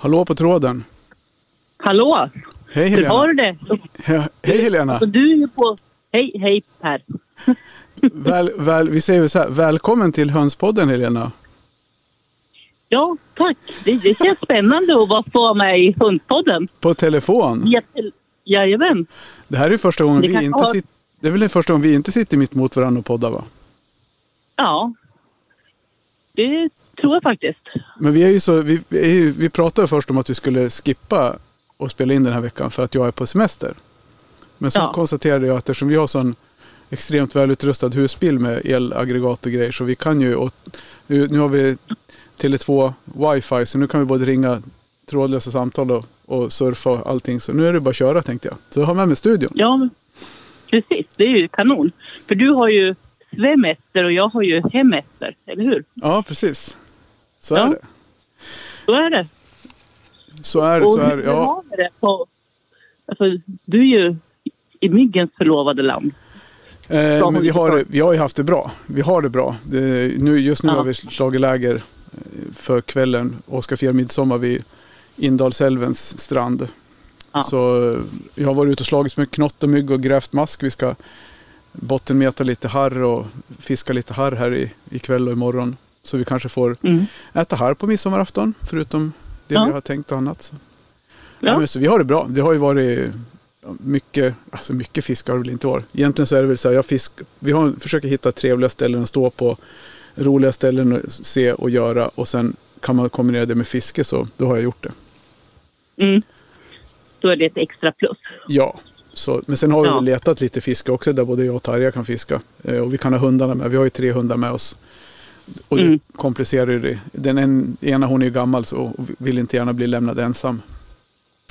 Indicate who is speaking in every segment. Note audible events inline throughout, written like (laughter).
Speaker 1: Hallå på tråden.
Speaker 2: Hallå!
Speaker 1: Hej
Speaker 2: Hur
Speaker 1: Helena.
Speaker 2: har du det?
Speaker 1: He- Hej Helena.
Speaker 2: Alltså, du är ju på... Hej, hej Per. (laughs)
Speaker 1: Väl, väl, vi säger så här, välkommen till Hönspodden Helena.
Speaker 2: Ja, tack. Det, det känns spännande att vara få med i Hundpodden.
Speaker 1: På telefon.
Speaker 2: Jätte... Jajamän.
Speaker 1: Det här är första gången
Speaker 2: Det
Speaker 1: vi inte
Speaker 2: har-
Speaker 1: sitter... Det är väl den första gången vi inte sitter mitt mot varandra och poddar va?
Speaker 2: Ja. Det tror jag faktiskt.
Speaker 1: Men vi är ju så, vi, är ju, vi pratade först om att vi skulle skippa och spela in den här veckan för att jag är på semester. Men så
Speaker 2: Ja.
Speaker 1: konstaterade jag att eftersom vi har sån extremt välutrustad husbil med elaggregat och grejer så vi kan ju, och nu, nu har vi Tele2 wifi så nu kan vi både ringa trådlösa samtal och, och surfa och allting. Så nu är det bara att köra tänkte jag. Så jag har med mig studion.
Speaker 2: Ja, precis. Det är ju kanon. För du har ju svemester och jag har ju hemester, eller hur?
Speaker 1: Ja, precis. Så
Speaker 2: Ja.
Speaker 1: är det.
Speaker 2: Så är det.
Speaker 1: Så är det.
Speaker 2: och
Speaker 1: Så är det. Ja.
Speaker 2: har vi det på... Alltså, du är ju i myggens förlovade land.
Speaker 1: Eh, men vi har, vi har ju haft det bra. Vi har det bra. Det, nu, just nu
Speaker 2: Ja.
Speaker 1: har vi slagit läger eh, för kvällen och ska fira midsommar vid Indalsälvens strand.
Speaker 2: Ja.
Speaker 1: Så eh, jag har varit ute och slagits med knott och mygg och grävt mask. Vi ska bottenmeta lite harr och fiska lite harr här i, ikväll och imorgon. Så vi kanske får
Speaker 2: Mm.
Speaker 1: äta harr på midsommarafton förutom det
Speaker 2: Ja.
Speaker 1: vi har tänkt och annat. Så.
Speaker 2: Ja.
Speaker 1: Men så vi har det bra. Det har ju varit mycket, alltså mycket fisk har det väl inte varit. Egentligen så är det väl så här, jag fisk, vi har, försöker hitta trevliga ställen att stå på, roliga ställen att se och göra och sen kan man kombinera det med fiske så då har jag gjort det.
Speaker 2: Mm. Då är det ett extra plus.
Speaker 1: Ja, så, men sen har vi
Speaker 2: Ja.
Speaker 1: letat lite fiske också där både jag och Tarja kan fiska. Eh, och vi kan ha hundarna med. Vi har ju tre hundar med oss. Och det
Speaker 2: Mm.
Speaker 1: komplicerar ju det. Den en, ena hon är ju gammal så och vill inte gärna bli lämnad ensam.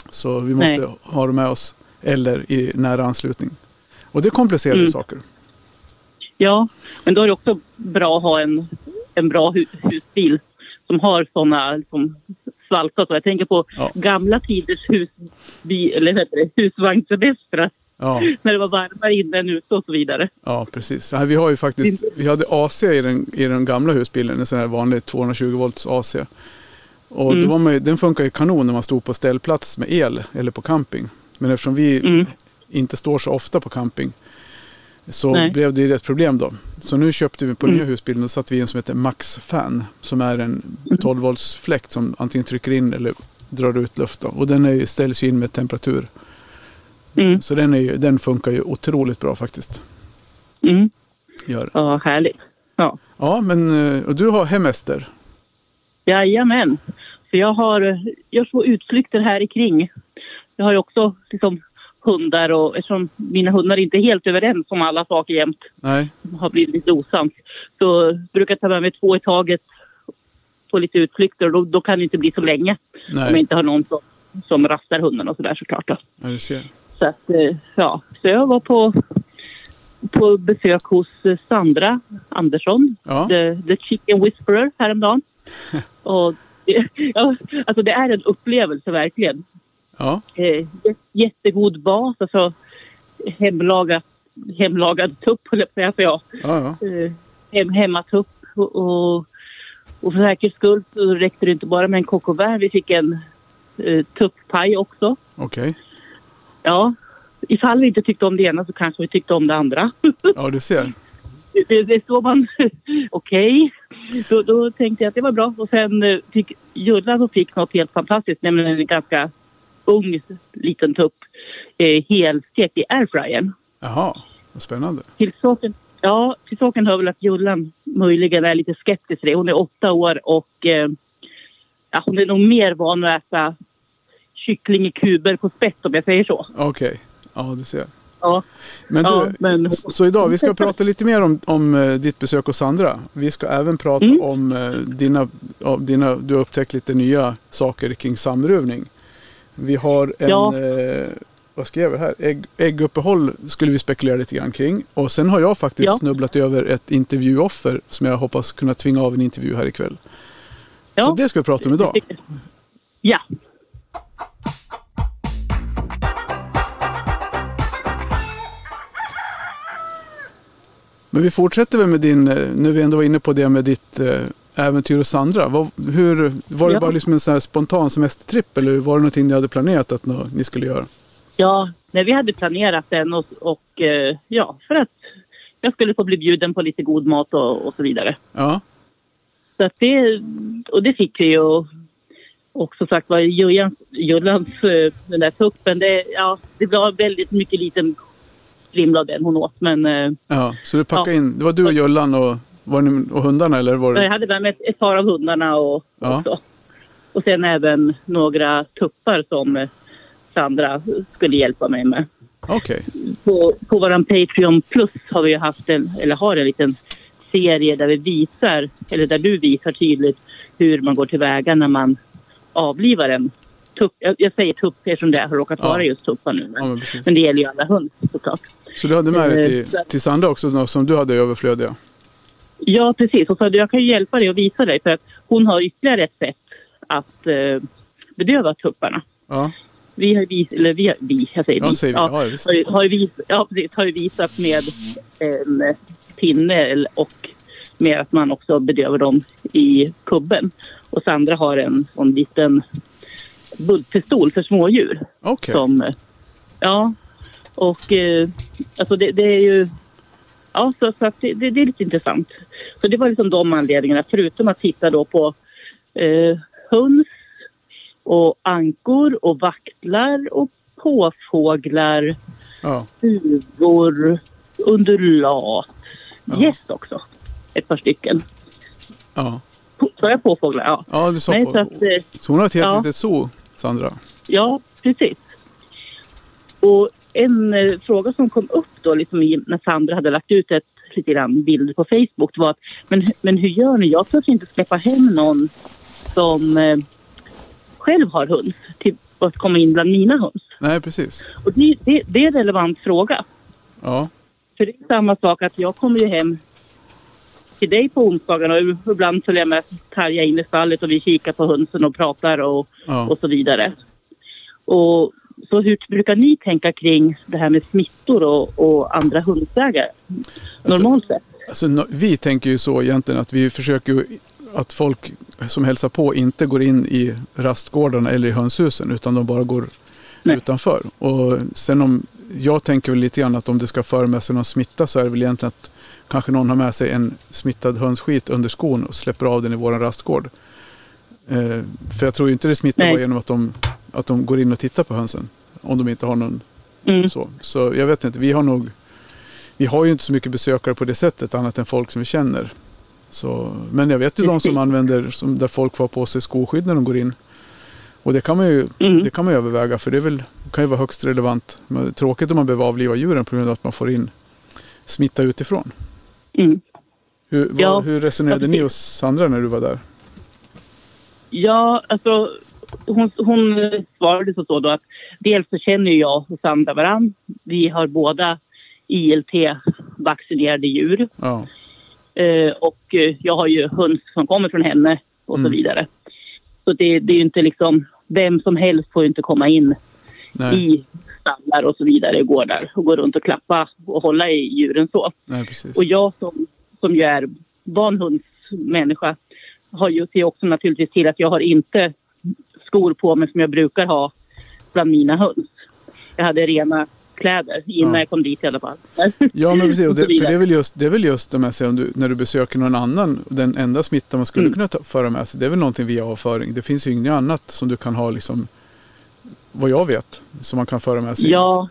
Speaker 1: Så vi måste
Speaker 2: Nej.
Speaker 1: ha dem med oss. Eller i nära anslutning. Och det komplicerar ju
Speaker 2: Mm.
Speaker 1: saker.
Speaker 2: Ja, men då är det också bra att ha en, en bra hu husbil som har sådana liksom, svalka och så. Jag tänker på
Speaker 1: Ja.
Speaker 2: gamla tiders husbil, eller heter det, husvagnssemestrar.
Speaker 1: Ja, (laughs)
Speaker 2: När det var varmare inne än ute och så vidare.
Speaker 1: ja precis. Vi har ju faktiskt, vi hade AC i den, i den gamla husbilen. En sån här vanlig 220 volts AC. Och
Speaker 2: Mm.
Speaker 1: då var man ju, den funkar ju kanon när man stod på ställplats med el eller på camping. Men eftersom vi
Speaker 2: Mm.
Speaker 1: inte står så ofta på camping så
Speaker 2: Nej.
Speaker 1: blev det ju ett problem då. Så nu köpte vi på
Speaker 2: Mm.
Speaker 1: nya husbilen och satte vi en som heter Max Fan som är en
Speaker 2: Mm.
Speaker 1: 12 volts fläkt som antingen trycker in eller drar ut luft. Då. Och den är ställs ju in med temperatur.
Speaker 2: Mm.
Speaker 1: Så den, är ju, den funkar ju otroligt bra faktiskt.
Speaker 2: Mm.
Speaker 1: Gör.
Speaker 2: Ja, härligt. Ja.
Speaker 1: Ja, men eh, och du har hemester.
Speaker 2: Jajamän. Så jag har gör små utflykter här i kring. Jag har ju också liksom hundar och eftersom mina hundar inte är helt överens om alla saker jämt
Speaker 1: Nej,
Speaker 2: har blivit lite osams så brukar jag ta med mig två i taget på lite utflykter och då, då kan det inte bli så länge om jag
Speaker 1: nej.
Speaker 2: inte har någon som, som rastar hundarna och sådär såklart. Då.
Speaker 1: Ja, du ser.
Speaker 2: Så att, eh, ja. Så jag var på, på besök hos eh, Sandra Andersson,
Speaker 1: Ja,
Speaker 2: the, the Chicken Whisperer, häromdagen. (laughs) och ja, alltså det är en upplevelse verkligen.
Speaker 1: ja,
Speaker 2: Eh, jä- jättegod bas, alltså hemlagad, hemlagad tupp, höll jag på att säga.
Speaker 1: ja, ja.
Speaker 2: Eh, hem, hemmatupp. Och, och, och för säkerhets skull så räckte det inte bara med en vin. Vi fick en eh, tupppaj också.
Speaker 1: okej.
Speaker 2: Ja, ifall vi inte tyckte om det ena så kanske vi tyckte om det andra. (laughs)
Speaker 1: Ja, du ser.
Speaker 2: det, det, står man... (laughs) Okej. Då, då tänkte jag att det var bra. Och sen eh, fick Julla och fick något helt fantastiskt, nämligen en ganska ung liten tupp eh, helstekt i airfryern.
Speaker 1: Jaha, vad spännande.
Speaker 2: Till saken, ja, till saken hör väl att Jullan möjligen är lite skeptisk till det. Hon är åtta år och eh, ja, hon är nog mer van att äta kyckling i kuber på spett om jag säger så.
Speaker 1: Okej, ja du ser.
Speaker 2: Ja,
Speaker 1: Men du,
Speaker 2: Ja, men-
Speaker 1: så, så idag, vi ska prata lite mer om, om eh, ditt besök hos Sandra. Vi ska även prata
Speaker 2: Mm.
Speaker 1: om eh, dina, dina, du har upptäckt lite nya saker kring samruvning. Vi har en,
Speaker 2: Ja.
Speaker 1: eh, vad skrev jag här? Ägg, ägguppehåll skulle vi spekulera lite grann kring. Och sen har jag faktiskt
Speaker 2: Ja.
Speaker 1: snubblat över ett intervjuoffer som jag hoppas kunna tvinga av en intervju här ikväll.
Speaker 2: Ja.
Speaker 1: Så det ska vi prata om idag.
Speaker 2: Ja.
Speaker 1: Men vi fortsätter väl med din, eh, nu vi ändå var inne på det med ditt eh, äventyr hos Sandra. Vad, hur, var det
Speaker 2: Ja.
Speaker 1: bara liksom en sån här spontan semestertripp eller var det någonting ni hade planerat att ni skulle göra?
Speaker 2: Ja, när vi hade planerat den och, och eh, ja, för att jag skulle få bli bjuden på lite god mat och, och så vidare.
Speaker 1: Ja,
Speaker 2: Så att det, och det fick vi ju. Och, och som sagt var, eh, den där tuppen, det, ja, det var väldigt mycket liten strimla av den hon åt. Men eh,
Speaker 1: ja. Så du packade
Speaker 2: Ja.
Speaker 1: in, det var du och Jollan och, var ni, och hundarna eller var
Speaker 2: jag
Speaker 1: det?
Speaker 2: hade med mig ett, ett par av hundarna och,
Speaker 1: Ja.
Speaker 2: och så. Och sen även några tuppar som eh, Sandra skulle hjälpa mig med.
Speaker 1: Okej,
Speaker 2: på, på vår Patreon Plus har vi haft en, eller har en liten serie där vi visar, eller där du visar tydligt hur man går tillväga när man avlivar en tupp. Jag, jag säger tupp eftersom det har råkat
Speaker 1: Ja.
Speaker 2: vara just tuppar nu.
Speaker 1: ja
Speaker 2: Men,
Speaker 1: men
Speaker 2: men det gäller ju alla hund såklart.
Speaker 1: Så du hade med dig
Speaker 2: Eh,
Speaker 1: till,
Speaker 2: så-
Speaker 1: till Sandra också något som du hade överflödiga?
Speaker 2: Ja, precis. Och så jag kan ju hjälpa dig och visa dig för att hon har ytterligare ett sätt att eh, bedöva tupparna.
Speaker 1: Ja,
Speaker 2: Vi har vis, eller vi, har- vi, jag säger
Speaker 1: ja
Speaker 2: vi.
Speaker 1: säger vi. Ja, visst.
Speaker 2: har, har, vis, ja, precis, har visat med en eh, pinne och med att man också bedövar dem i kubben. Och Sandra har en sån liten bultpistol för smådjur.
Speaker 1: Okej,
Speaker 2: Som, eh, ja, och eh, alltså det, det är ju... Ja, så, så att det, det, det är lite intressant. Så det var liksom de anledningarna, förutom att titta då på eh, höns och ankor och vaktlar och påfåglar,
Speaker 1: ja.
Speaker 2: duvor, undulat,
Speaker 1: Ja.
Speaker 2: gäss också. Ett par stycken.
Speaker 1: Ja,
Speaker 2: Sa jag påfåglar? Ja.
Speaker 1: ja du sa
Speaker 2: Nej,
Speaker 1: på.
Speaker 2: så att, eh,
Speaker 1: Så hon har ett helt
Speaker 2: ja.
Speaker 1: litet zoo, Sandra?
Speaker 2: Ja, precis. Och en eh, fråga som kom upp då liksom i, när Sandra hade lagt ut ett lite grann bilder på Facebook var att men, men hur gör ni? Jag törs inte släppa hem någon som eh, själv har höns till att komma in bland mina höns.
Speaker 1: Nej, precis.
Speaker 2: Och det, det, det är en relevant fråga.
Speaker 1: Ja,
Speaker 2: För det är samma sak att jag kommer ju hem till dig på onsdagarna och ibland följer jag med Tarja in i stallet och vi kikar på hönsen och pratar och,
Speaker 1: ja.
Speaker 2: och så vidare. Och så hur brukar ni tänka kring det här med smittor och, och andra hundägare? Normalt sett.
Speaker 1: Alltså, no- vi tänker ju så egentligen att vi försöker att folk som hälsar på inte går in i rastgårdarna eller i hönshusen utan de bara går
Speaker 2: Nej.
Speaker 1: utanför. Och sen om, jag tänker väl lite grann att om det ska föra med sig någon smitta så är det väl egentligen att kanske någon har med sig en smittad hönsskit under skon och släpper av den i våran rastgård. Eh, för jag tror inte det smittar
Speaker 2: Nej.
Speaker 1: bara genom att de, att de går in och tittar på hönsen. Om de inte har någon
Speaker 2: Mm.
Speaker 1: så. så jag vet inte, vi har nog Vi har ju inte så mycket besökare på det sättet annat än folk som vi känner. Så, men jag vet ju de som använder, som, där folk får på sig skoskydd när de går in. Och det kan man ju,
Speaker 2: Mm.
Speaker 1: det kan man överväga för det väl, kan ju vara högst relevant. Men tråkigt om man behöver avliva djuren på grund av att man får in smitta utifrån.
Speaker 2: Mm.
Speaker 1: Hur, vad,
Speaker 2: Ja.
Speaker 1: hur resonerade ni hos Sandra när du var där?
Speaker 2: Ja, alltså hon, hon svarade så, så då att dels så känner jag och Sandra varann. Vi har båda ILT-vaccinerade djur.
Speaker 1: Ja,
Speaker 2: Eh, och eh, jag har ju höns som kommer från henne och så
Speaker 1: Mm.
Speaker 2: vidare. Så det, det är ju inte liksom, vem som helst får ju inte komma in
Speaker 1: nej,
Speaker 2: i stallar och så vidare, gårdar och gå runt och klappa och hålla i djuren så.
Speaker 1: nej.
Speaker 2: Och jag som, som ju är van hundsmänniska har ju ser också naturligtvis till att jag har inte skor på mig som jag brukar ha bland mina höns. Jag hade rena kläder innan
Speaker 1: Ja.
Speaker 2: jag kom dit i alla fall.
Speaker 1: Ja men precis, och (laughs) det, för det är väl just, det är väl just de här, säg, om du, när du besöker någon annan, den enda smitta man skulle
Speaker 2: Mm.
Speaker 1: kunna ta, föra med sig, det är väl någonting via avföring. Det finns ju inget annat som du kan ha liksom, vad jag vet, som man kan föra med sig.
Speaker 2: Ja.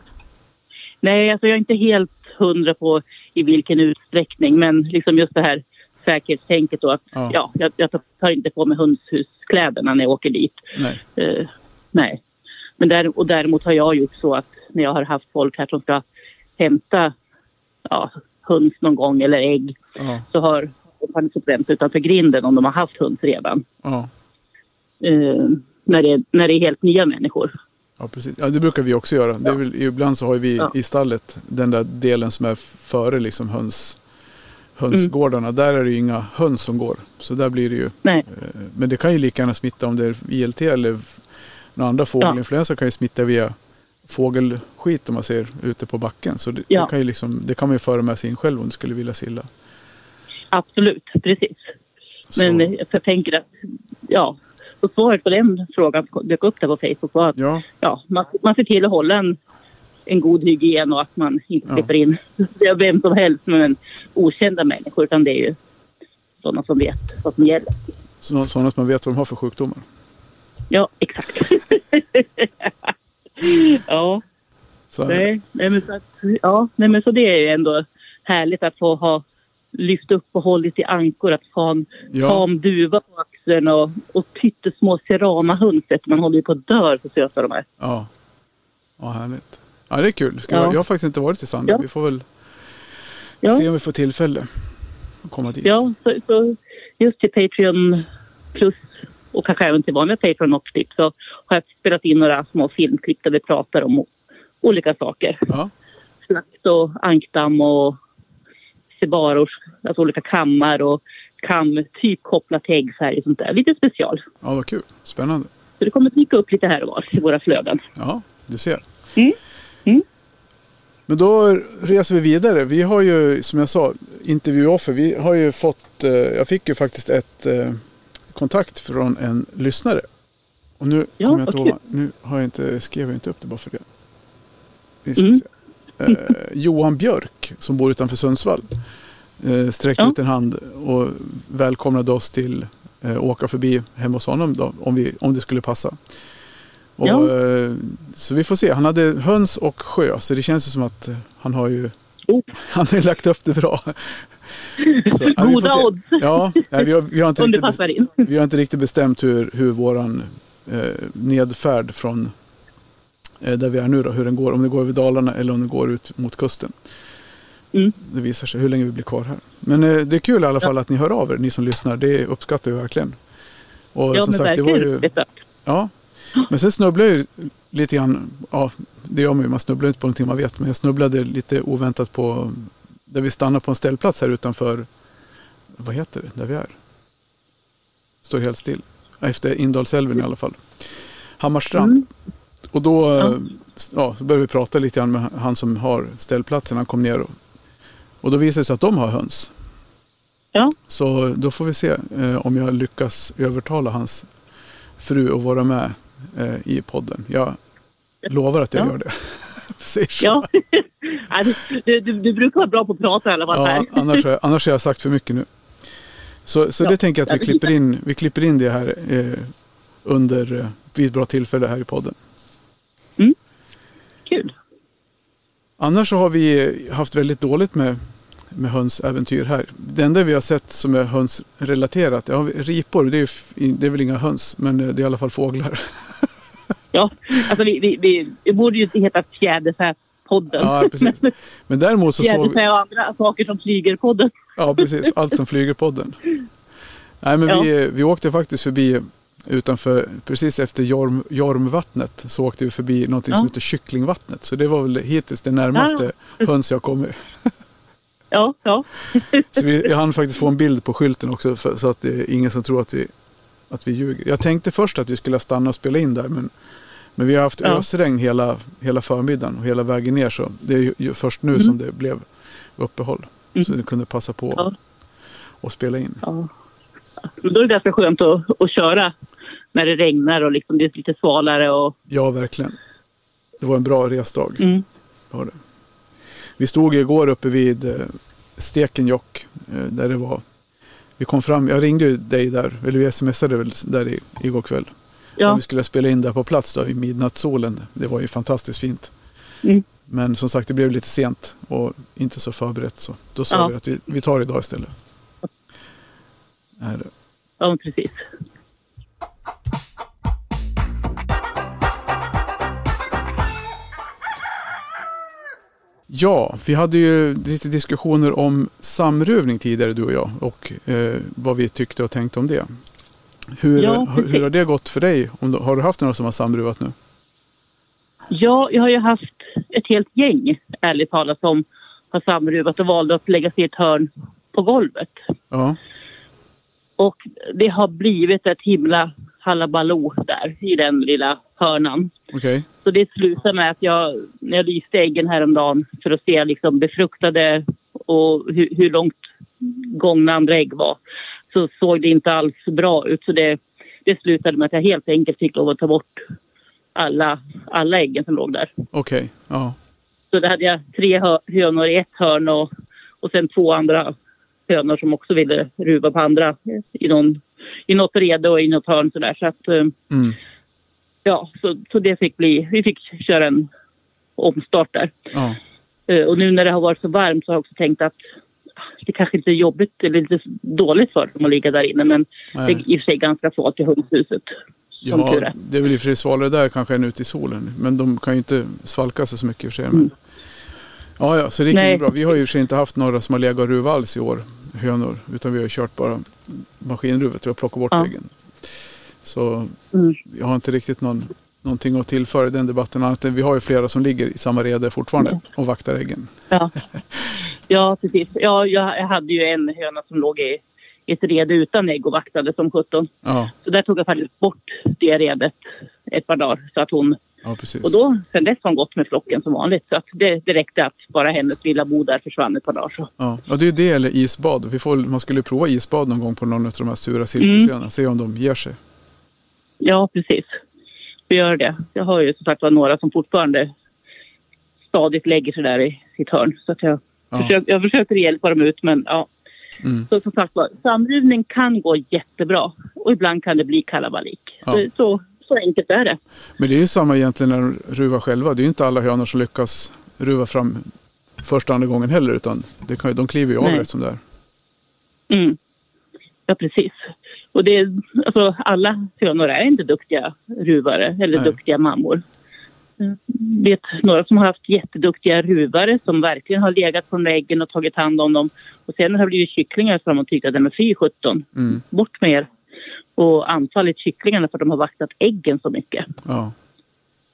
Speaker 2: Nej, alltså jag är inte helt hundra på i vilken utsträckning men liksom just det här säkerhetstänket då att
Speaker 1: Ja.
Speaker 2: ja, jag, jag tar inte på mig hönshuskläderna när jag åker dit.
Speaker 1: Nej.
Speaker 2: Eh, nej. Men där, och däremot har jag gjort så att när jag har haft folk här som ska hämta ja, höns någon gång eller ägg
Speaker 1: Ja,
Speaker 2: så har de fått vänta utanför grinden om de har haft höns redan.
Speaker 1: ja,
Speaker 2: Eh, när, det, när det är helt nya människor.
Speaker 1: Ja, precis. Ja, det brukar vi också göra. Är väl, ibland så har vi
Speaker 2: Ja.
Speaker 1: i stallet den där delen som är före liksom höns, hönsgårdarna. Där är det ju inga höns som går. Så där blir det ju.
Speaker 2: Nej.
Speaker 1: eh, Men det kan ju lika gärna smitta om det är ILT eller några andra fågelinfluensa kan ju smitta via fågelskit om man ser ute på backen. Så det,
Speaker 2: Ja.
Speaker 1: det, kan, ju liksom, det kan man ju föra med sig in själv om du skulle vilja silla.
Speaker 2: Absolut, precis.
Speaker 1: Så-
Speaker 2: Men jag tänker att, ja, så svaret på den frågan dök upp där på Facebook var att
Speaker 1: Ja,
Speaker 2: ja, man, man ser till att hålla en, en god hygien och att man inte
Speaker 1: Ja.
Speaker 2: släpper in (laughs) vem som helst men okända människor utan det är ju sådana som vet vad som gäller.
Speaker 1: så- sådana som man vet vad de har för sjukdomar.
Speaker 2: Ja, exakt. (laughs) ja,
Speaker 1: Så,
Speaker 2: nej, men så att, ja, nej, men så det är ju ändå härligt att få ha lyft upp och hållit i ankor, att få ha en
Speaker 1: Ja.
Speaker 2: tam duva på axeln och, och pyttesmå serama-hönset. Man håller ju på att dö så söta de är.
Speaker 1: ja. ja, härligt. Ja, det är kul. Ska
Speaker 2: Ja.
Speaker 1: jag har faktiskt inte varit i Sandö.
Speaker 2: Ja.
Speaker 1: Vi får väl
Speaker 2: Ja.
Speaker 1: se om vi får tillfälle att komma dit.
Speaker 2: Ja, så, så just till Patreon plus och kanske även till vanliga Patreon och klipp så har jag spelat in några små filmklipp där vi pratar om olika saker.
Speaker 1: Ja.
Speaker 2: Slakt och ankdamm och sebaror, alltså olika kammar och kam typ kopplat till äggfärg och sånt där. Lite special.
Speaker 1: ja, vad kul. Spännande.
Speaker 2: Så det kommer dyka upp lite här och var i våra flöden.
Speaker 1: Ja, du ser.
Speaker 2: Mm. Mm.
Speaker 1: Men då reser vi vidare. Vi har ju, som jag sa, intervjuoffer. Vi har ju fått, eh, jag fick ju faktiskt ett eh, kontakt från en lyssnare. Och nu
Speaker 2: Ja,
Speaker 1: kommer jag inte ihåg, nu har jag inte, skrev jag inte upp det bara för det. Ska
Speaker 2: Mm.
Speaker 1: Eh, Johan Björk som bor utanför Sundsvall. Eh, sträckte
Speaker 2: Ja.
Speaker 1: ut en hand och välkomnade oss till eh, åka förbi hemma hos honom då, om, vi, om det skulle passa. Och,
Speaker 2: Ja.
Speaker 1: eh, så vi får se. Han hade höns och sjö så det känns som att eh, han har ju
Speaker 2: Oh. (laughs)
Speaker 1: han har lagt upp det bra. (laughs) Så, ja,
Speaker 2: Goda odds
Speaker 1: Ja, nej, vi, har, vi, har inte riktigt, vi har inte riktigt bestämt hur, hur våran eh, nedfärd från eh, där vi är nu då, hur den går. Om det går över Dalarna eller om det går ut mot kusten.
Speaker 2: Mm.
Speaker 1: Det visar sig hur länge vi blir kvar här. Men eh, det är kul i alla fall att ni hör av er, ni som lyssnar. Det uppskattar vi verkligen. Och
Speaker 2: Ja,
Speaker 1: som
Speaker 2: men
Speaker 1: sagt, det var ju. Ja, men sen snubblade jag ju lite grann, ja det gör man ju, man snubblar inte på någonting man vet, men jag snubblade lite oväntat på, där vi stannade på en ställplats här utanför, vad heter det, där vi är? Står helt still. Efter Indalsälven i alla fall. Hammarstrand.
Speaker 2: Mm.
Speaker 1: Och då
Speaker 2: Ja.
Speaker 1: ja. Ja, så började vi prata lite grann med han som har ställplatsen, han kom ner och, och då visade det sig att de har höns.
Speaker 2: Ja.
Speaker 1: Så då får vi se eh, om jag lyckas övertala hans fru att vara med eh, i podden. Jag lovar att jag
Speaker 2: Ja.
Speaker 1: gör det. (laughs)
Speaker 2: Ja. (laughs) Du, du, du brukar vara bra på att prata i alla fall.
Speaker 1: Ja, annars, har jag- annars har jag sagt för mycket nu. Så, så
Speaker 2: Ja.
Speaker 1: det tänker jag
Speaker 2: Ja,
Speaker 1: att vi klipper in, vi klipper in det här eh, under, eh, vid ett bra tillfälle här i podden.
Speaker 2: Kul.
Speaker 1: Annars så har vi haft väldigt dåligt med, med hönsäventyr här. Det enda vi har sett som är hönsrelaterat, ja, ripor, det är, det är väl inga höns, men det är i alla fall fåglar. (laughs)
Speaker 2: Ja, alltså vi, vi, vi, det borde ju inte heta Fjäderfä-podden.
Speaker 1: Ja, precis. (laughs) Men däremot så såg vi,
Speaker 2: och andra saker som flyger-podden.
Speaker 1: ja precis, allt som flyger podden. (laughs) Nej men
Speaker 2: Ja.
Speaker 1: vi, vi åkte faktiskt förbi utanför, precis efter Jorm, Jormvattnet så åkte vi förbi någonting som
Speaker 2: Ja.
Speaker 1: heter Kycklingvattnet. Så det var väl hittills det närmaste höns jag kommit. (laughs)
Speaker 2: Ja, ja. (laughs)
Speaker 1: Så vi, jag hann faktiskt få en bild på skylten också för, så att det är ingen som tror att vi, att vi ljuger. Jag tänkte först att vi skulle stanna och spela in där men, men vi har haft
Speaker 2: Ja.
Speaker 1: ösregn hela, hela förmiddagen och hela vägen ner så det är ju, först nu
Speaker 2: Mm.
Speaker 1: som det blev uppehåll.
Speaker 2: Mm.
Speaker 1: Så vi kunde passa på
Speaker 2: Ja.
Speaker 1: och spela in.
Speaker 2: ja. Då är det ganska skönt att, att köra när det regnar och liksom det är lite svalare. Och,
Speaker 1: Ja, verkligen. Det var en bra resdag.
Speaker 2: mm.
Speaker 1: Var det. Vi stod igår uppe vid eh, Stekenjokk eh, där det var vi kom fram, jag ringde dig där, eller vi smsade väl där i, igår kväll.
Speaker 2: Ja,
Speaker 1: Och vi skulle spela in där på plats då i midnattssolen. Det var ju fantastiskt fint.
Speaker 2: Mm.
Speaker 1: Men som sagt det blev lite sent och inte så förberett så då sa
Speaker 2: Ja.
Speaker 1: vi att vi, vi tar idag istället. Är det.
Speaker 2: ja, precis.
Speaker 1: Ja, vi hade ju lite diskussioner om samruvning tidigare du och jag och eh, vad vi tyckte och tänkte om det. Hur,
Speaker 2: Ja,
Speaker 1: hur, har det gått för dig? Har du haft några som har samruvat nu?
Speaker 2: Ja, jag har ju haft ett helt gäng, ärligt talat, som har samruvat och valde att lägga sig i ett hörn på golvet.
Speaker 1: Ja,
Speaker 2: Och det har blivit ett himla halabaloo där i den lilla hörnan.
Speaker 1: okej.
Speaker 2: Så det slutade med att jag, när jag lyste äggen häromdagen för att se liksom befruktade och hur, hur långt gångna andra ägg var, så så såg det inte alls bra ut. Så det, det slutade med att jag helt enkelt fick lov att ta bort alla, alla äggen som låg där.
Speaker 1: Okej, ja.
Speaker 2: Så då hade jag tre hö- hönor i ett hörn och, och sen två andra hönor som också ville ruva på andra i, någon, i något rede och i något hörn sådär. Så att, eh,
Speaker 1: Mm.
Speaker 2: ja, så, så det fick bli, vi fick köra en omstart där.
Speaker 1: ja.
Speaker 2: Eh, Och nu när det har varit så varmt så har jag också tänkt att ah, det kanske inte är jobbigt eller lite dåligt för dem att ligga där inne men det
Speaker 1: Nej.
Speaker 2: är i och för sig ganska svalt i tur
Speaker 1: Ja, det är väl i och för sig svalare där kanske än ute i solen. Men de kan ju inte svalka sig så mycket i och för sig. Men...
Speaker 2: Mm.
Speaker 1: Ja, ja, så det gick ju bra. Vi har ju för sig inte haft några som har legat och ruvat alls i år, hönor. Utan vi har kört bara maskinruvet och plockat bort
Speaker 2: Ja.
Speaker 1: äggen. Så
Speaker 2: Mm.
Speaker 1: jag har inte riktigt någon, någonting att tillföra i den debatten. Annat än vi har ju flera som ligger i samma rede fortfarande
Speaker 2: Mm.
Speaker 1: och vaktar äggen.
Speaker 2: Ja. (laughs) ja, precis. Ja, jag, hade ju en höna som låg i ett rede utan ägg och vaktade som 17.
Speaker 1: Ja,
Speaker 2: Så där tog jag faktiskt bort det redet ett par dagar. Så att hon,
Speaker 1: ja precis.
Speaker 2: och då, sen dess har hon gått med flocken som vanligt. Så att det, det räckte att bara hennes lilla bo där försvann ett par dagar. Så.
Speaker 1: Ja, och det är ju det eller isbad. Vi får, man skulle prova isbad någon gång på någon av de här sura silkesöarna. Se om de ger sig.
Speaker 2: Ja, precis. Vi gör det. Jag har ju som sagt var några som fortfarande stadigt lägger sig där i sitt hörn. Så att jag,
Speaker 1: Ja.
Speaker 2: försöker, jag försöker hjälpa dem ut men ja.
Speaker 1: Mm.
Speaker 2: Så som sagt var, samruvning kan gå jättebra och ibland kan det bli kalabalik.
Speaker 1: Ja.
Speaker 2: Så, så, så enkelt är det.
Speaker 1: Men det är ju samma egentligen när de ruvar själva. Det är ju inte alla hönor som lyckas ruva fram första andra gången heller. Utan det kan, de kliver ju av rätt som det är.
Speaker 2: Mm. Ja, precis. Och det, är- alltså, alla hönor är inte duktiga ruvare eller
Speaker 1: Nej.
Speaker 2: duktiga mammor. Jag vet några som har haft jätteduktiga ruvare som verkligen har legat på äggen och tagit hand om dem. Och sen har det blivit kycklingar som har tyckt att de är fy 17,
Speaker 1: Mm.
Speaker 2: bort med er. Och anfallit kycklingarna för att de har vaktat äggen så mycket.
Speaker 1: Ja.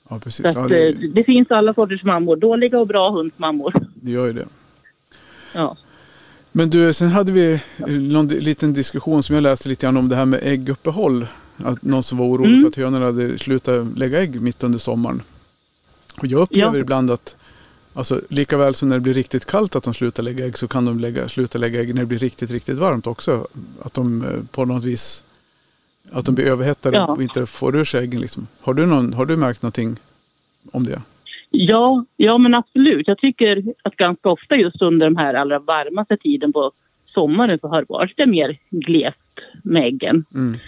Speaker 1: ja, precis.
Speaker 2: Att,
Speaker 1: Ja, det,
Speaker 2: eh, det finns alla sorters mammor. Dåliga och bra hundsmammor.
Speaker 1: det gör ju det.
Speaker 2: Ja.
Speaker 1: Men du, sen hade vi någon di- liten diskussion som jag läste lite grann om det här med ägguppehåll. Att någon som var orolig
Speaker 2: Mm.
Speaker 1: för att hönorna hade slutat lägga ägg mitt under sommaren. Och jag upplever
Speaker 2: Ja.
Speaker 1: ibland att Alltså lika väl som när det blir riktigt kallt att de slutar lägga ägg så kan de lägga, sluta lägga ägg när det blir riktigt, riktigt varmt också. Att de eh, på något vis att de blir överhettade
Speaker 2: Ja.
Speaker 1: och inte får ur sig äggen. Liksom. Har, du någon, har du märkt någonting om det?
Speaker 2: Ja, ja, men absolut. Jag tycker att ganska ofta just under de här allra varmaste tiden på sommaren så har det varit det mer glest med äggen
Speaker 1: Mm.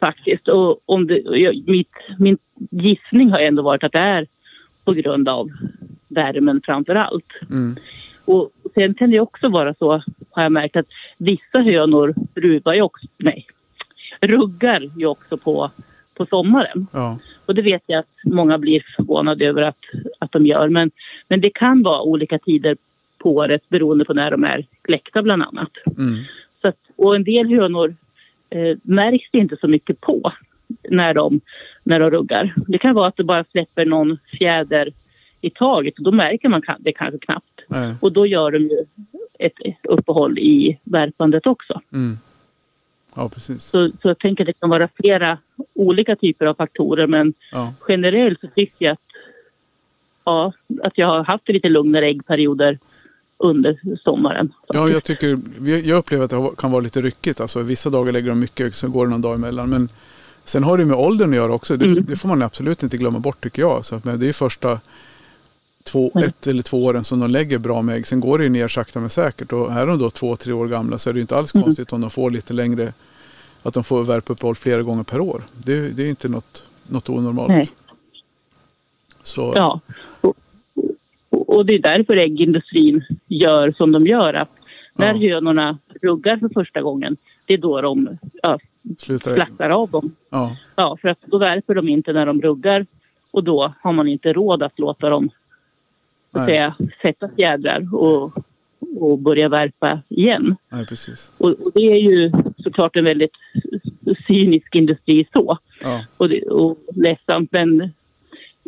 Speaker 2: faktiskt. Och om det, jag, mitt, min gissning har ändå varit att det är på grund av värmen framför allt.
Speaker 1: Mm.
Speaker 2: Och sen kan det också vara så, har jag märkt, att vissa hönor ruvar ju också, nej, ruggar ju också på, på sommaren.
Speaker 1: Ja.
Speaker 2: Och det vet jag att många blir förvånade över att, att de gör. Men, men det kan vara olika tider på året beroende på när de är kläckta bland annat.
Speaker 1: Mm.
Speaker 2: Så att, och en del hönor eh, märks det inte så mycket på när de, när de ruggar. Det kan vara att det bara släpper någon fjäder i taget och då märker man det kanske knappt.
Speaker 1: Nej.
Speaker 2: Och då gör de ju ett uppehåll i värpandet också.
Speaker 1: Mm. Ja, precis.
Speaker 2: Så, så jag tänker att det kan vara flera olika typer av faktorer men
Speaker 1: Ja.
Speaker 2: generellt så tycker jag att, ja, att jag har haft lite lugnare äggperioder under sommaren.
Speaker 1: Ja, jag, tycker, jag upplever att det kan vara lite ryckigt. Alltså, vissa dagar lägger de mycket, så går det någon dag emellan. Men sen har det med åldern att göra också. Det,
Speaker 2: Mm.
Speaker 1: det får man absolut inte glömma bort tycker jag. Så, men det är första två,
Speaker 2: Nej.
Speaker 1: ett eller två åren som de lägger bra med ägg. Sen går det ju ner sakta men säkert. Och är de då två, tre år gamla så är det ju inte alls
Speaker 2: Mm.
Speaker 1: konstigt om de får lite längre, att de får värpeuppehåll flera gånger per år. Det, det är inte något, något onormalt.
Speaker 2: Nej.
Speaker 1: Så,
Speaker 2: Ja. Och, och, det är därför äggindustrin gör som de gör. Att när
Speaker 1: Ja.
Speaker 2: hönorna ruggar för första gången, det är då de ja, slaktar av dem.
Speaker 1: Ja,
Speaker 2: Ja, för att då värper de inte när de ruggar och då har man inte råd att låta dem så att säga, sätta fjädrar och, och börja värpa igen.
Speaker 1: nej precis.
Speaker 2: Och, och det är ju såklart en väldigt cynisk industri så.
Speaker 1: Ja,
Speaker 2: Och, det, och ledsamt men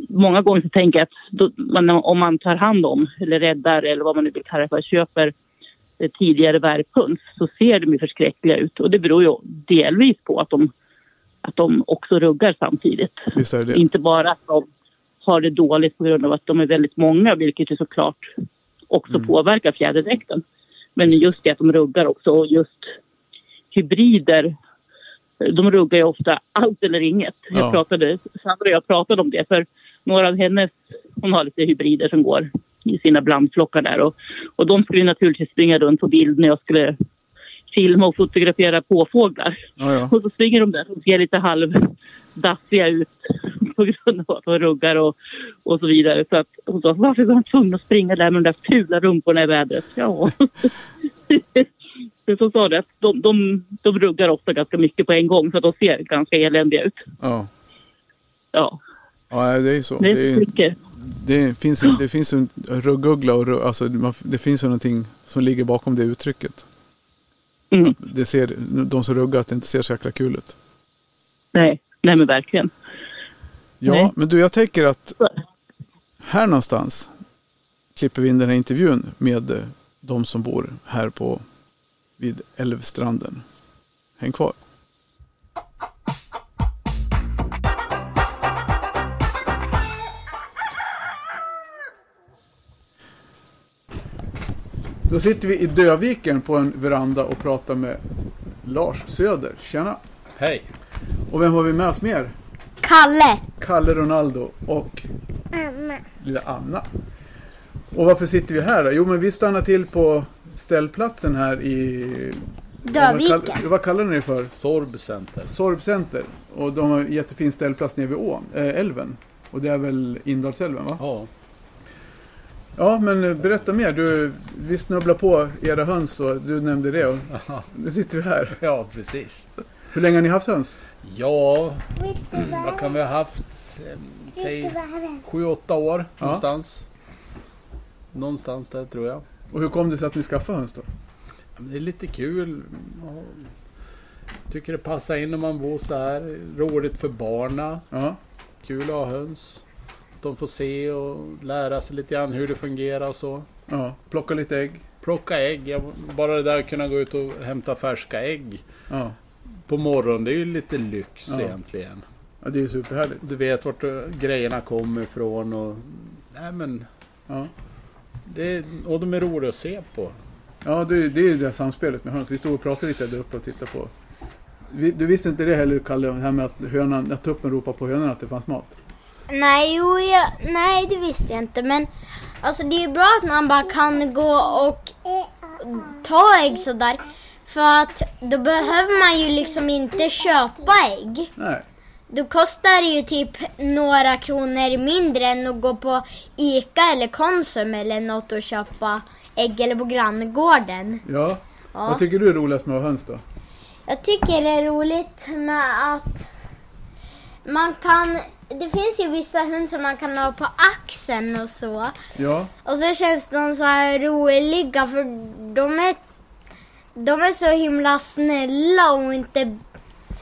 Speaker 2: många gånger så tänker jag att då, man, om man tar hand om eller räddar eller vad man nu vill kalla det för, köper eh, tidigare värphöns så ser de ju förskräckliga ut och det beror ju delvis på att de, att de också ruggar samtidigt. Inte bara att de har det dåligt på grund av att de är väldigt många vilket ju såklart också
Speaker 1: Mm.
Speaker 2: påverkar fjäderdräkten. Men just det att de ruggar också och just hybrider, de ruggar ju ofta allt eller inget.
Speaker 1: Ja.
Speaker 2: Jag pratade, Sandra och jag pratade om det för några av hennes, hon har lite hybrider som går i sina blandflockar där och, och de skulle naturligtvis springa runt på bild när jag skulle filma och fotografera påfåglar.
Speaker 1: Ja, ja.
Speaker 2: Och så springer de där och ser lite halvdassiga ut (laughs) på grund av att de ruggar och, och så vidare. Så att hon sa, varför var han tvungen att springa där med de där fula rumporna i vädret? Ja. (laughs) Men så sa det de, de, de ruggar ofta ganska mycket på en gång så att de ser ganska eländiga ut.
Speaker 1: ja.
Speaker 2: Ja,
Speaker 1: ja det är så.
Speaker 2: det
Speaker 1: Det,
Speaker 2: är mycket.
Speaker 1: det finns, en- det finns en rugguggla och rugg, alltså, det finns ju någonting som ligger bakom det uttrycket.
Speaker 2: Mm.
Speaker 1: Det ser, de som ruggar att det inte ser så jäkla kul ut.
Speaker 2: Nej, nej men verkligen.
Speaker 1: Ja,
Speaker 2: Nej.
Speaker 1: men du jag tänker att här någonstans klipper vi in den här intervjun med eh, de som bor här på vid älvstranden. Häng kvar. Då sitter vi i Döviken på en veranda och pratar med Lars Söder. Tjena!
Speaker 3: Hej!
Speaker 1: Och vem har vi med oss mer?
Speaker 4: Kalle.
Speaker 1: Kalle Ronaldo och
Speaker 4: Anna.
Speaker 1: lilla Anna. Och varför sitter vi här då? Jo men vi stannar till på ställplatsen här i... Vad, kall, vad kallar ni det för?
Speaker 3: Sorb Center.
Speaker 1: Sorbcenter. Och de har en jättefin ställplats nere vid ån, äh, älven. Och det är väl Indalsälven va?
Speaker 3: Ja.
Speaker 1: Ja men berätta mer. Du, vi snubblar på era höns och du nämnde det. Och (laughs) nu sitter vi här.
Speaker 3: ja, precis.
Speaker 1: Hur länge har ni haft höns?
Speaker 3: Ja, vad kan vi ha haft? Eh, Säg sju, åtta år
Speaker 1: Ja.
Speaker 3: någonstans. Någonstans där tror jag.
Speaker 1: Och hur kom det sig att ni skaffade höns då?
Speaker 3: Det är lite kul. Tycker det passar in när man bor så här. Roligt för barna.
Speaker 1: Ja,
Speaker 3: Kul att ha höns. De får se och lära sig lite grann hur det fungerar och så.
Speaker 1: ja. Plocka lite ägg.
Speaker 3: Plocka ägg. Bara det där att kunna gå ut och hämta färska ägg
Speaker 1: Ja,
Speaker 3: på morgonen. Det är ju lite lyx
Speaker 1: Ja.
Speaker 3: egentligen.
Speaker 1: ja det är ju superhärligt.
Speaker 3: Du vet vart eh, grejerna kommer ifrån och... Nej men...
Speaker 1: Ja.
Speaker 3: Det, och de är roliga att se på.
Speaker 1: Ja, det, det är ju det här samspelet med höns. Vi stod och pratade lite där uppe och tittade på. Vi, du visste inte det heller, Kalle, det här med att, hönan, att tuppen ropar på hönan att det fanns mat?
Speaker 4: Nej, jo, jag, nej, det visste jag inte. Men alltså, det är ju bra att man bara kan gå och ta ägg sådär. För att då behöver man ju liksom inte köpa ägg.
Speaker 1: Nej.
Speaker 4: Då kostar det ju typ några kronor mindre än att gå på Ica eller Konsum eller något och köpa ägg eller på granngården.
Speaker 1: Ja.
Speaker 4: Ja.
Speaker 1: Vad tycker du är roligast med att ha höns då?
Speaker 4: Jag tycker det är roligt med att man kan... Det finns ju vissa hundar som man kan ha på axeln och så.
Speaker 1: Ja.
Speaker 4: Och så känns de så här roliga för de är, de är så himla snälla och inte...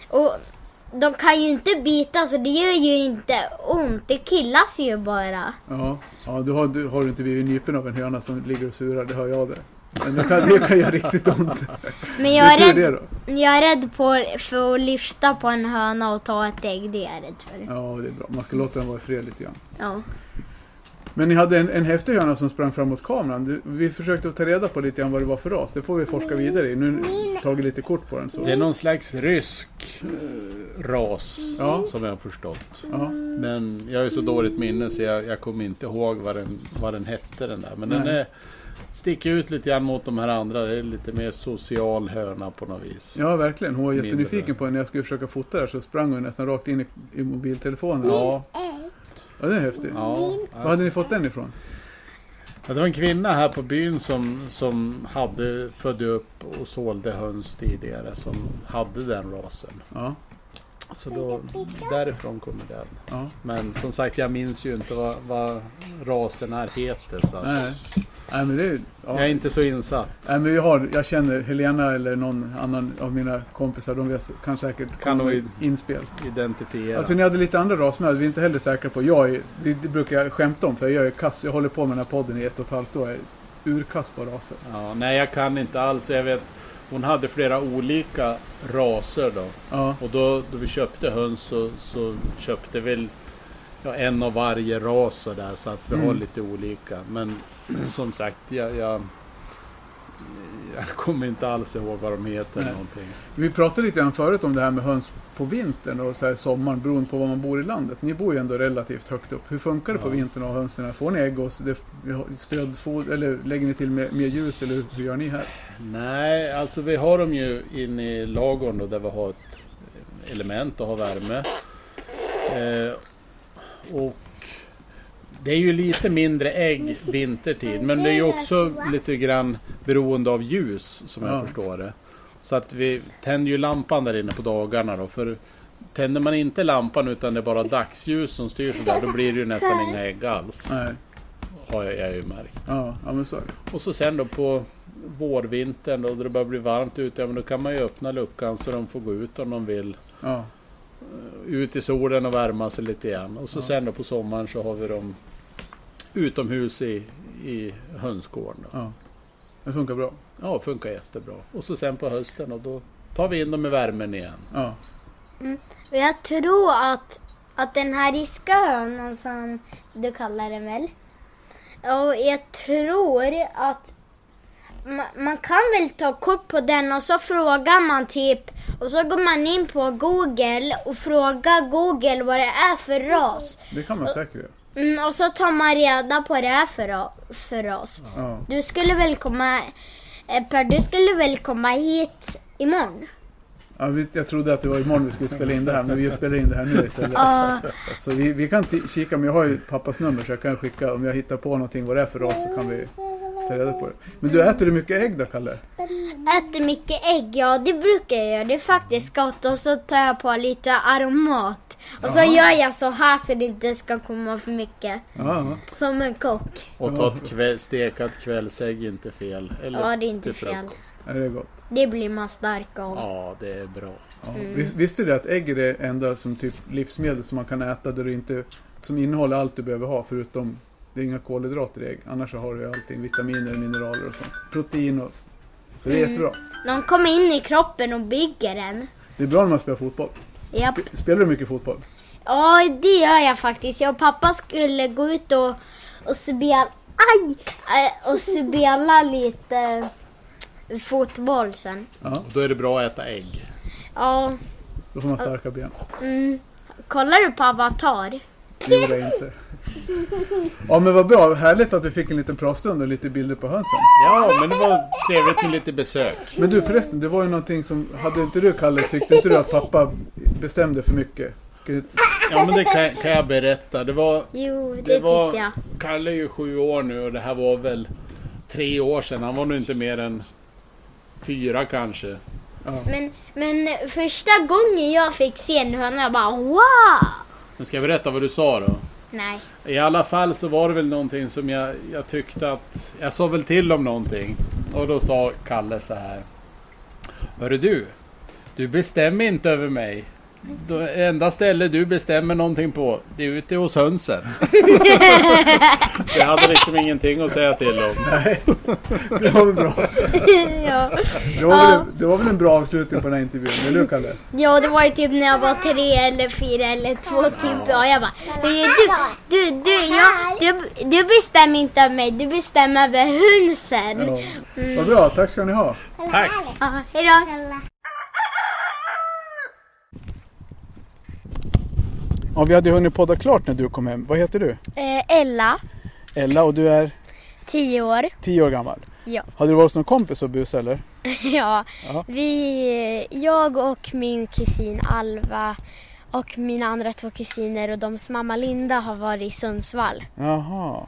Speaker 4: Och de kan ju inte bita så det gör ju inte ont. Det killas ju bara.
Speaker 1: Ja. Ja, du har, du har du inte blivit nypen av en höna som ligger och surar, det hör jag det. Men det kan, det kan göra riktigt ont.
Speaker 4: Men jag
Speaker 1: är
Speaker 4: rädd, jag är rädd på, för att lyfta på en höna och ta ett ägg. Det är jag rädd för.
Speaker 1: Ja, det är bra. Man ska låta den vara i fred lite grann.
Speaker 4: Ja.
Speaker 1: Men ni hade en, en häftig höna som sprang fram mot kameran. Du, vi försökte ta reda på lite grann vad det var för ras. Det får vi forska vidare i. Nu har vi tagit lite kort på den. Så.
Speaker 3: Det är någon slags rysk eh, ras
Speaker 1: Ja.
Speaker 3: som jag har förstått.
Speaker 1: Ja.
Speaker 3: Men jag har ju så dåligt minne så jag, jag kommer inte ihåg vad den, vad den hette den där. Men den
Speaker 1: Nej.
Speaker 3: är, sticker ut lite grann mot de här andra. Det är lite mer social höna på något vis.
Speaker 1: Ja, verkligen. Hon var jättenyfiken på den. När jag skulle försöka fota där så sprang hon nästan rakt in i, i mobiltelefonen.
Speaker 3: Ja,
Speaker 1: Ja, det är häftigt.
Speaker 3: ja.
Speaker 1: Var hade ni fått den ifrån?
Speaker 3: Ja, det var en kvinna här på byn som, som hade födde upp och sålde höns tidigare som hade den rasen.
Speaker 1: Ja,
Speaker 3: Så då, därifrån kommer den.
Speaker 1: ja.
Speaker 3: Men som sagt, jag minns ju inte vad, vad rasen här heter. Så
Speaker 1: Nej. Nej, men det. Ja.
Speaker 3: Jag är inte så insatt.
Speaker 1: Nej, men vi har, jag känner Helena eller någon annan av mina kompisar. De vet, kan säkert
Speaker 3: Kan
Speaker 1: med inspel.
Speaker 3: Identifiera.
Speaker 1: För ni hade lite andra ras med. Vi är inte heller säkra på. Jag är, det, det brukar jag skämta om för jag är kass. Jag håller på med den här podden i ett och ett halvt år. Jag är urkass på raser.
Speaker 3: Ja, nej, jag kan inte alls. Jag vet, hon hade flera olika raser då.
Speaker 1: Ja,
Speaker 3: Och då, då vi köpte höns så, så köpte vi ja, en av varje ras och där, så att vi
Speaker 1: Mm.
Speaker 3: har lite olika. Men (clears throat) som sagt, jag, jag, Jag kommer inte alls ihåg vad de heter.
Speaker 1: Nej.
Speaker 3: Någonting.
Speaker 1: Vi pratade lite grann förut om det här med höns på vintern och så här sommaren beroende på var man bor i landet. Ni bor ju ändå relativt högt upp. Hur funkar det på
Speaker 3: Ja.
Speaker 1: vintern och hönsen? Får ni ägg och det, stödfoder eller lägger ni till mer ljus eller hur gör ni här?
Speaker 3: Nej, alltså vi har dem ju inne i lagorn då, där vi har ett element och har värme. Eh, och det är ju lite mindre ägg vintertid. Men det är ju också lite grann beroende av ljus som jag
Speaker 1: Ja.
Speaker 3: förstår det. Så att vi tänder ju lampan där inne på dagarna då. För tänder man inte lampan utan det är bara dagsljus som styr sådär. Då blir det ju nästan inga ägg alls.
Speaker 1: Nej.
Speaker 3: Har jag, jag ju märkt.
Speaker 1: Ja, ja men så.
Speaker 3: Och så sen då på vårvintern då, då det börjar bli varmt ute. Ja, men då kan man ju öppna luckan så de får gå ut om de vill.
Speaker 1: Ja,
Speaker 3: Ut i solen och värma sig lite grann. Och så sen då på sommaren så har vi dem utomhus i, i hönsgården.
Speaker 1: Ja. Det funkar bra.
Speaker 3: Ja, funkar jättebra. Och så sen på hösten och då tar vi in dem i värmen igen.
Speaker 1: Ja.
Speaker 4: Och jag tror att, att den här ryska hönan som du kallar den väl. Och jag tror att man, man kan väl ta kort på den och så frågar man typ och så går man in på Google och frågar Google vad det är för ras.
Speaker 1: Det kan man säkert göra.
Speaker 4: Mm, och så tar man reda på det är för, för ras.
Speaker 1: Ja.
Speaker 4: Du skulle väl komma, eh, Per, du skulle väl komma hit imorgon?
Speaker 1: Ja, jag trodde att det var imorgon vi skulle spela in det här men vi spelar in det här nu istället.
Speaker 4: Ja,
Speaker 1: Så vi, vi kan kika, men jag har ju pappas nummer så jag kan skicka om jag hittar på någonting vad det är för ras så kan vi ta reda på det. Men du äter du mycket ägg då Kalle?
Speaker 4: äter mycket ägg, ja det brukar jag göra. Det är faktiskt gott och så tar jag på lite aromat. Och så gör jag så här så det inte ska komma för mycket.
Speaker 1: Ja,
Speaker 4: Som en kock.
Speaker 3: Och ta ett kväll, stekat kvällsägg inte fel. Eller
Speaker 4: Ja, det är inte
Speaker 3: till
Speaker 4: fel.
Speaker 3: frukost.
Speaker 1: är det gott?
Speaker 4: Det blir man stark av.
Speaker 3: Ja, det är bra.
Speaker 1: Ja. Vis, visste du att ägg är det enda som typ livsmedel som man kan äta där du inte, som innehåller allt du behöver ha förutom det är inga kolhydrater i ägg. Annars så har du ju allting, vitaminer, mineraler och sånt. Protein och... Så det är jättebra.
Speaker 4: De kommer in i kroppen och bygger den.
Speaker 1: Det är bra när man spelar fotboll.
Speaker 4: Japp.
Speaker 1: Sp- Spelar du mycket fotboll?
Speaker 4: Ja, det gör jag faktiskt. Jag och pappa skulle gå ut och, och spela... Aj! Eh, Och spela lite fotboll sen.
Speaker 1: Ja,
Speaker 3: Och då är det bra att äta ägg.
Speaker 4: Ja,
Speaker 1: då får man starka ben.
Speaker 4: mm. Kollar du på Avatar?
Speaker 1: Det gjorde jag inte. Ja men vad bra, härligt att vi fick en liten pratstund och lite bilder på hönsen.
Speaker 3: Ja, men det var trevligt med lite besök.
Speaker 1: Men du förresten, det var ju någonting som, hade inte du Kalle, tyckte inte du att pappa bestämde för mycket?
Speaker 3: Ja, men det kan, kan jag berätta. Det var...
Speaker 4: Jo, det,
Speaker 3: Det var-
Speaker 4: tyckte jag.
Speaker 3: Kalle är ju sju år nu och det här var väl tre år sedan. Han var nog inte mer än fyra kanske.
Speaker 1: Ja.
Speaker 4: Men, men första gången jag fick se en höna, jag bara wow!
Speaker 3: Men ska jag berätta vad du sa då?
Speaker 4: Nej.
Speaker 3: I alla fall så var det väl någonting som jag, jag tyckte att... Jag sa väl till om någonting. Och då sa Kalle så här. Hörru du. Du bestämmer inte över mig. Det enda ställe du bestämmer någonting på, det är ute hos hönsen. (laughs) jag hade liksom ingenting att säga till om.
Speaker 1: Det var väl bra. (laughs)
Speaker 4: ja.
Speaker 1: Det var, väl, det var väl en bra avslutning på den här intervjun, eller hur Kalle?
Speaker 4: ja, det var ju typ när jag var tre eller fyra eller två typ. Ja, jag bara, du, du, du, du, ja, du, du bestämmer inte över mig, du bestämmer över hönsen.
Speaker 1: Ja. Vad bra, tack ska ni ha.
Speaker 3: Tack!
Speaker 4: Ja, hejdå.
Speaker 1: Ja, vi hade hunnit podda klart när du kom hem. Vad heter du?
Speaker 4: Eh, Ella,
Speaker 1: Ella och du är
Speaker 4: tio år.
Speaker 1: tio år gammal.
Speaker 4: Ja.
Speaker 1: Hade du varit hos någon kompis och bus eller? (laughs)
Speaker 4: Ja, vi, jag och min kusin Alva och mina andra två kusiner och deras mamma Linda har varit i Sundsvall.
Speaker 1: Jaha.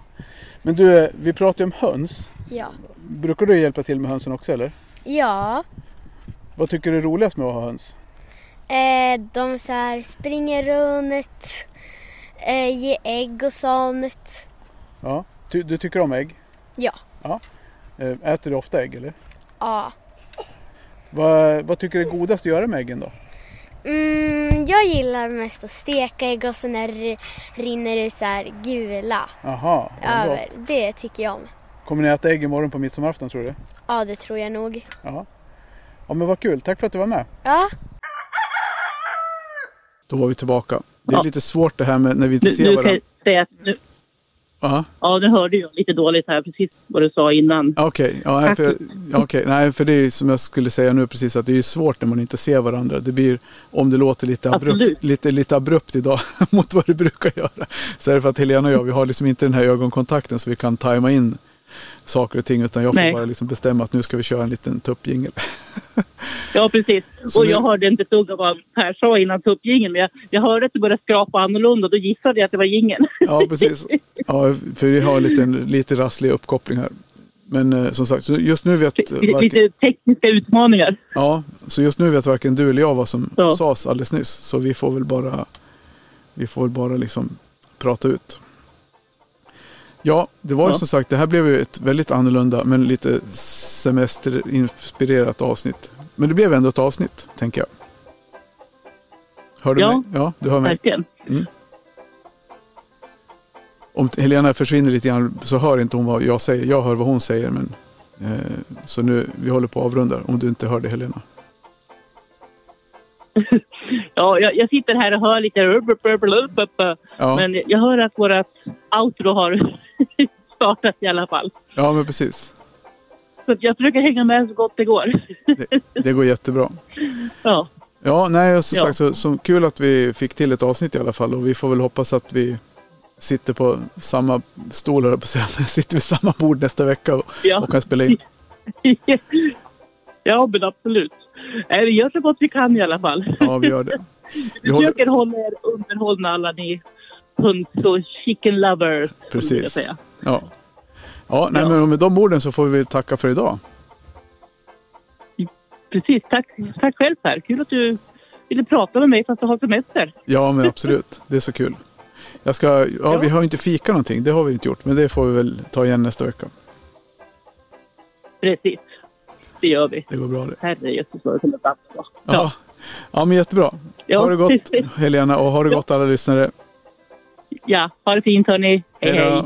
Speaker 1: Men du, eh, vi pratade ju om höns.
Speaker 4: Ja.
Speaker 1: Brukar du hjälpa till med hönsen också eller?
Speaker 4: Ja,
Speaker 1: Vad tycker du är roligast med att ha höns?
Speaker 4: Eh, de så här springer runt, eh, ger ägg och sånt.
Speaker 1: Ja. Ty, du tycker om ägg?
Speaker 4: Ja.
Speaker 1: ja. Eh, Äter du ofta ägg eller?
Speaker 4: Ja.
Speaker 1: Vad, vad tycker du är godast att göra med äggen då?
Speaker 4: Mm, jag gillar mest att steka ägg och så när det rinner ut så här gula
Speaker 1: bra.
Speaker 4: över. Det tycker jag om.
Speaker 1: Kommer ni äta ägg imorgon på midsommarafton tror du?
Speaker 4: Ja, det tror jag nog.
Speaker 1: Ja. Ja men vad kul, tack för att du var med.
Speaker 4: Ja.
Speaker 1: Då var vi tillbaka. Det är
Speaker 2: Ja.
Speaker 1: lite svårt det här med när vi inte
Speaker 2: Nu,
Speaker 1: ser
Speaker 2: nu kan
Speaker 1: varandra.
Speaker 2: säga att nu,
Speaker 1: Ja,
Speaker 2: Ja, det hörde jag lite dåligt här precis vad du sa innan.
Speaker 1: okej. Ja, nej, för, ja, okej. Nej, för det är som jag skulle säga nu precis att det är svårt när man inte ser varandra. Det blir, om det låter lite abrupt,
Speaker 2: Absolut.
Speaker 1: lite, lite abrupt idag (laughs) mot vad det brukar göra. Så är det för att Helena och jag, vi har liksom inte den här ögonkontakten så vi kan tajma in saker och ting. Utan jag får
Speaker 2: Nej.
Speaker 1: bara liksom bestämma att nu ska vi köra en liten tuppjingel.
Speaker 2: Ja, precis. (laughs)
Speaker 1: Så
Speaker 2: och
Speaker 1: nu-
Speaker 2: jag hörde inte ett dugg av vad Per sa innan tuppjingeln. Men jag, jag hörde att det började skrapa annorlunda. Då gissade jag att det var jingeln.
Speaker 1: Ja, (laughs) precis. Ja, för vi har en liten, lite rasslig uppkoppling här. Men eh, som sagt, så just nu vet varken,
Speaker 2: Lite tekniska utmaningar.
Speaker 1: ja, så just nu vet varken du eller jag vad som
Speaker 2: Ja.
Speaker 1: sades alldeles nyss. Så vi får väl bara, vi får väl bara liksom prata ut. Ja, det var ju
Speaker 2: Ja.
Speaker 1: som sagt, det här blev ju ett väldigt annorlunda men lite semesterinspirerat avsnitt. Men det blev ändå ett avsnitt, tänker jag. Hör du
Speaker 2: Ja.
Speaker 1: mig? Ja, du hör mig.
Speaker 2: Verkligen.
Speaker 1: Om Helena försvinner lite grann så hör inte hon vad jag säger. Jag hör vad hon säger. Men, eh, så nu, vi håller på att avrunda om du inte hör det Helena. (laughs)
Speaker 2: Ja, jag, jag sitter här och hör lite...
Speaker 1: Ja,
Speaker 2: Men jag hör att vårt outro har (laughs) startat i alla fall.
Speaker 1: ja men precis.
Speaker 2: Så jag försöker hänga med så gott det går.
Speaker 1: Det, det går jättebra. (laughs)
Speaker 2: Ja,
Speaker 1: Ja, nej, som
Speaker 2: Ja.
Speaker 1: sagt så, så kul att vi fick till ett avsnitt i alla fall. Och vi får väl hoppas att vi sitter på samma stol, på (laughs) sitter vid samma bord nästa vecka och,
Speaker 2: ja.
Speaker 1: och kan spela in.
Speaker 2: ja men absolut. Nej, vi gör så gott vi kan i alla fall.
Speaker 1: Ja, vi gör det. Vi håller,
Speaker 2: försöker hålla er underhållna alla ni hunds och chicken lovers.
Speaker 1: Precis.
Speaker 2: säga.
Speaker 1: ja. Ja, nej,
Speaker 2: Ja.
Speaker 1: men med de orden så får vi tacka för idag.
Speaker 2: Precis, tack, tack själv Per. Kul att du ville prata med mig fast du har semester.
Speaker 1: Ja, men absolut. Det är så kul. Jag ska, ja,
Speaker 2: Ja.
Speaker 1: Vi har inte fika någonting. Det har vi inte gjort. Men det får vi väl ta igen nästa vecka.
Speaker 2: Precis, det gör vi.
Speaker 1: Det går bra det.
Speaker 2: Herrejösses vad det kommer att vara.
Speaker 1: Ja. ja, men jättebra.
Speaker 2: Ja.
Speaker 1: Ha det gott Helena och ha det
Speaker 2: Ja.
Speaker 1: gott alla lyssnare.
Speaker 2: Ja, ha det fint hörni. Hej hej.